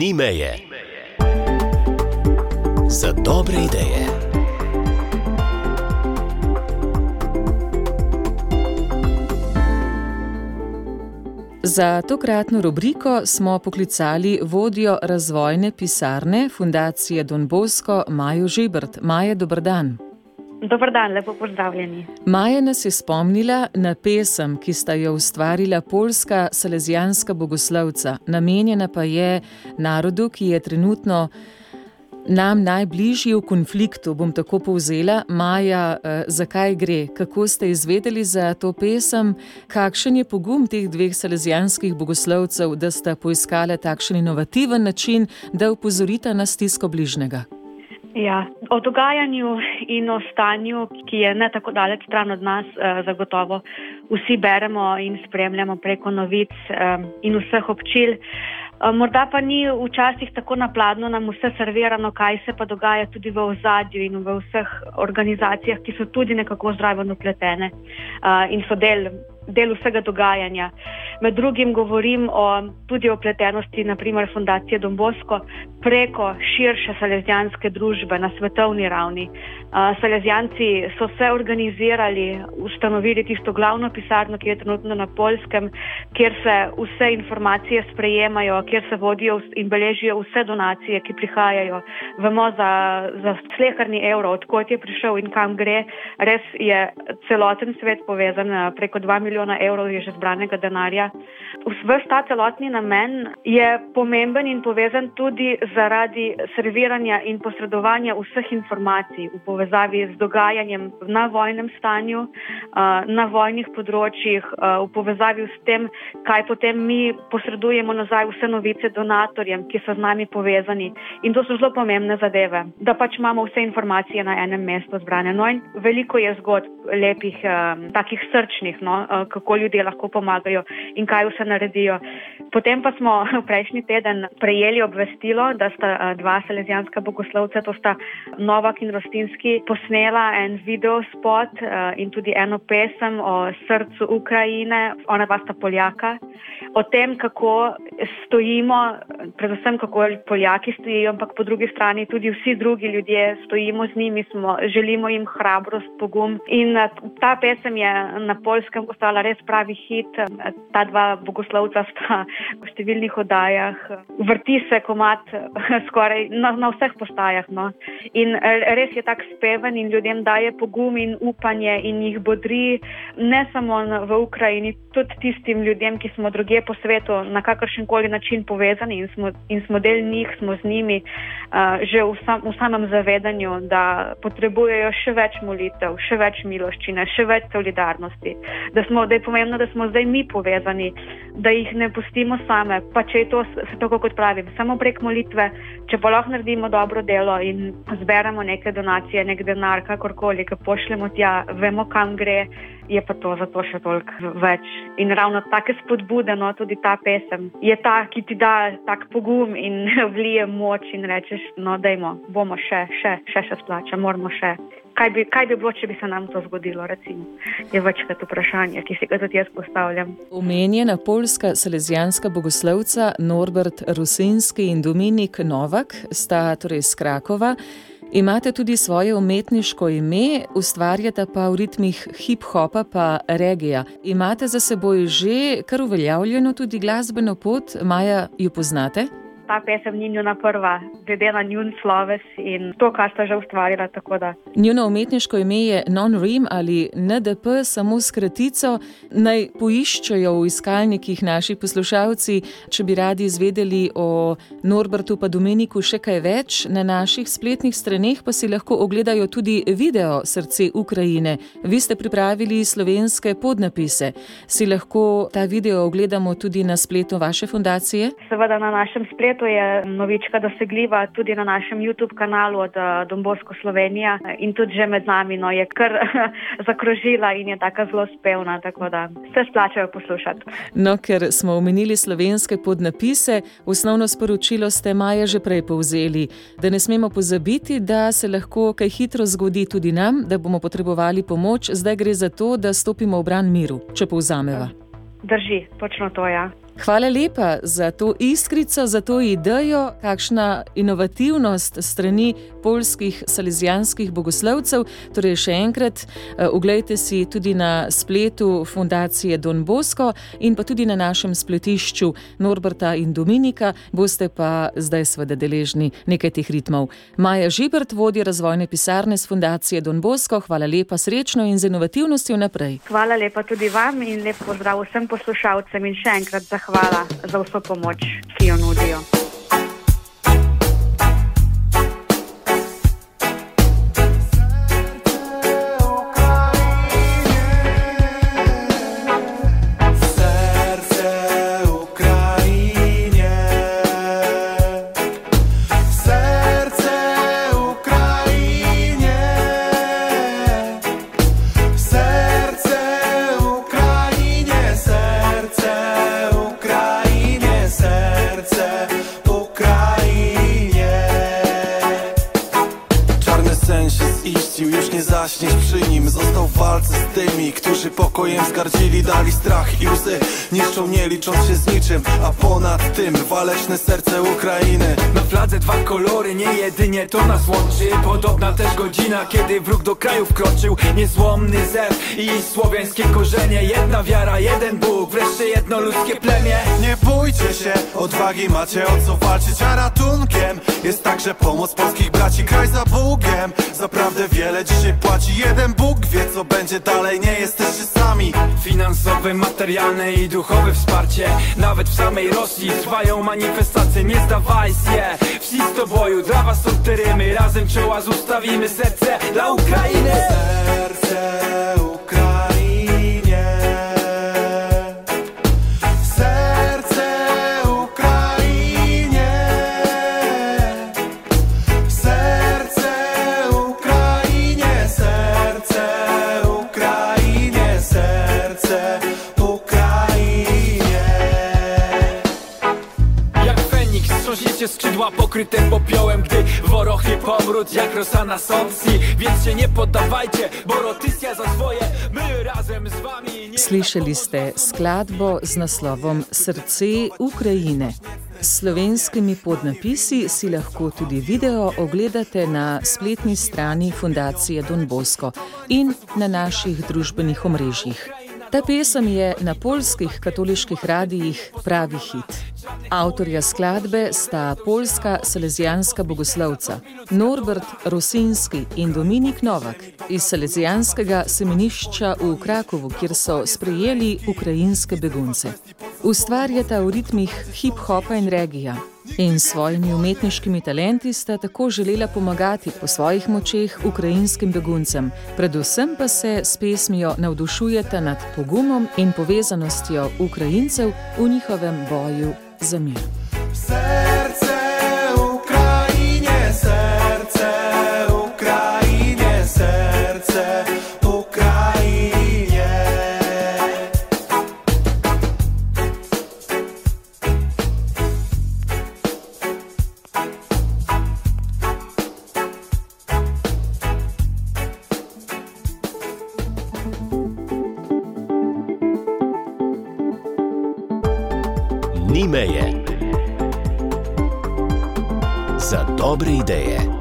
ni meje. Za dobre ideje. Za tokratno rubriko smo poklicali vodjo razvojne pisarne Fundacije Don Bosco Majo Žibrt. Maja, dober Dobar dan, lepo pozdravljeni. Maja nas je spomnila na pesem, ki sta jo ustvarila polska salezijanska bogoslovca, namenjena pa je narodu, ki je trenutno nam najbližji v konfliktu. Bom tako povzela, Maja, eh, zakaj gre, kako ste izvedeli za to pesem, kakšen je pogum teh dveh salezijanskih bogoslovcev, da sta poiskala takšen inovativen način, da upozorita na stisko bližnjega. Ja, o dogajanju in o stanju, ki je ne tako daleč stran od nas, eh, zagotovo vsi beremo in spremljamo preko novic eh, in vseh občil. Eh, morda pa ni včasih tako napladno nam vse servirano, kaj se pa dogaja tudi v ozadju in v vseh organizacijah, ki so tudi nekako zdravo upletene in so del del vsega dogajanja. Med drugim govorim o, tudi o pletenosti, naprimer Fundacije Dombosko preko širše salezijanske družbe na svetovni ravni. Salezijanci so se organizirali, ustanovili tisto glavno pisarno, ki je trenutno na Polskem, kjer se vse informacije sprejemajo, kjer se vodijo in beležijo vse donacije, ki prihajajo. Vemo za, za slehrni evro, odkot je prišel in kam gre. Res je celoten svet povezan preko 2 milijona milijona evrov je že zbranega denarja. Vse ta celotni namen je pomemben in povezan tudi zaradi serviranja in posredovanja vseh informacij v povezavi z dogajanjem na vojnem stanju, na vojnih področjih, v povezavi s tem, kaj potem mi posredujemo nazaj vse novice donatorjem, ki so z nami povezani. In to so zelo pomembne zadeve, da pač imamo vse informacije na enem mestu zbrane. No in veliko je zgodb lepih, takih srčnih, no, kako ljudje lahko pomagajo in kaj vse naredijo. Potem pa smo prejšnji teden prejeli obvestilo, da sta dva selezijanska bogoslovca, to sta Novak in Rostinski, posnela en video spot in tudi eno pesem o srcu Ukrajine, ona pa sta Poljaka, o tem, kako stojimo, predvsem kako Poljaki stojijo, ampak po drugi strani tudi vsi drugi ljudje stojimo z njimi, smo, želimo jim hrabrost, pogum. In ta pesem je na polskem postala res pravi hit. Ta dva bogoslovca sta v številnih oddajah, vrti se komat skoraj na, na vseh postajah. No. In res je tak speven in ljudem daje pogum in upanje in jih bodri, ne samo v Ukrajini, tudi tistim ljudem, ki smo druge po svetu na kakršen koli način povezani in smo, in smo del njih, smo z njimi uh, že v, sam, v samem zavedanju, da potrebujejo še več molitev, še več miloščine, še več solidarnosti. Da, smo, da je pomembno, da smo zdaj mi povezani, da jih ne pustimo same. Pa če je to tako, kot pravim, samo prek molitve, če pa lahko naredimo dobro delo in zberemo neke donacije, nek denar, kakorkoli, ki pošljemo tja, vemo, kam gre, je pa to zato še toliko več. In ravno take spodbude, no tudi ta pesem, je ta, ki ti da tak pogum in vlije moč in rečeš, no, dajmo, bomo še, še, še se splača, moramo še. Kaj bi, kaj bi bilo, če bi se nam to zgodilo? Recimo? Je večkrat vprašanje, ki si ga tudi jaz postavljam. Omenjena polska salezijanska bogoslovca Norbert Rusinski in Dominik Novak sta torej iz Krakova. Imate tudi svoje umetniško ime, ustvarjate pa v ritmih hip-hopa pa regija. Imate za seboj že kar uveljavljeno tudi glasbeno pot, Maja, jo poznate? Ta pesem ni njuna prva, glede na njun sloves in to, kar sta že ustvarila. Njuno umetniško ime je Non-Rim ali NDP, samo skratico. Naj poiščejo v iskalnikih naši poslušalci, če bi radi izvedeli o Norbertu pa Dominiku še kaj več. Na naših spletnih straneh pa si lahko ogledajo tudi video Srce Ukrajine. Vi ste pripravili slovenske podnapise. Si lahko ta video ogledamo tudi na spletu vaše fundacije? Seveda na našem spletu to je novička dosegljiva tudi na našem YouTube kanalu od eh, Dombosko Slovenija in tudi že med nami no, je kar zakrožila in je tako zelo spevna, tako da se splačajo poslušati. No, ker smo omenili slovenske podnapise, osnovno sporočilo ste Maja že prej povzeli, da ne smemo pozabiti, da se lahko kaj hitro zgodi tudi nam, da bomo potrebovali pomoč, zdaj gre za to, da stopimo v bran miru, če povzameva. Drži, točno to je. Ja. Hvala lepa za to iskrico, za to idejo, kakšna inovativnost strani polskih salezijanskih bogoslovcev. Torej, še enkrat, eh, si tudi na spletu Fundacije Don Bosco in pa tudi na našem spletišču Norberta in Dominika, boste pa zdaj seveda deležni nekaj teh ritmov. Maja Žibert vodi razvojne pisarne s Fundacije Don Bosco. Hvala lepa, srečno in z inovativnostjo naprej. Hvala lepa tudi vam in lep pozdrav vsem poslušalcem in še enkrat zahvaljujem hvala za vso pomoč, ki jo nudijo. Nim. Został w walce z tymi, którzy pokojem zgardzili Dali strach i łzy, niszczą nie licząc się z niczym A ponad tym waleczne serce Ukrainy. Na fladze dwa kolory, nie jedynie to nas łączy. Podobna też godzina, kiedy wróg do kraju wkroczył. Niezłomny zew i słowiańskie korzenie. Jedna wiara, jeden Bóg, wreszcie jedno ludzkie plemię. Nie bójcie się, odwagi macie o co walczyć. A ratunkiem jest także pomoc polskich braci. Kraj za Bugiem, zaprawdę wiele dzisiaj płaci. Jeden Bóg wie co będzie dalej, nie jesteście sami. Finansowe, materialne i duchowe wsparcie Nawet w samej Rosji trwają manifestacje Nie zdawaj się, w boju Dla was są razem czoła zostawimy serce dla Ukrainy. Serce skrzydła pokryte popiołem Gdy worochy pomród jak rosa na sącji Więc się nie poddawajcie, bo rotysja za swoje My razem z wami Słyszeli ste skladbo z naslovom Srce Ukrajine. S slovenskimi podnapisi si lahko tudi video ogledate na spletni strani Fundacije Don Bosco in na naših družbenih omrežjih. Ta pesem je na polskih katoliških radijih pravi hit. Avtorja skladbe sta polska salezijanska bogoslovca Norbert Rosinski in Dominik Novak iz salezijanskega semenišča v Krakovu, kjer so sprejeli ukrajinske begunce. Ustvarjata v ritmih hip-hopa in regija. In s svojimi umetniškimi talenti sta tako želela pomagati po svojih močeh ukrajinskim beguncem, predvsem pa se s pesmijo navdušujeta nad pogumom in povezanostjo Ukrajincev v njihovem boju za ni meje. Za dobre ideje.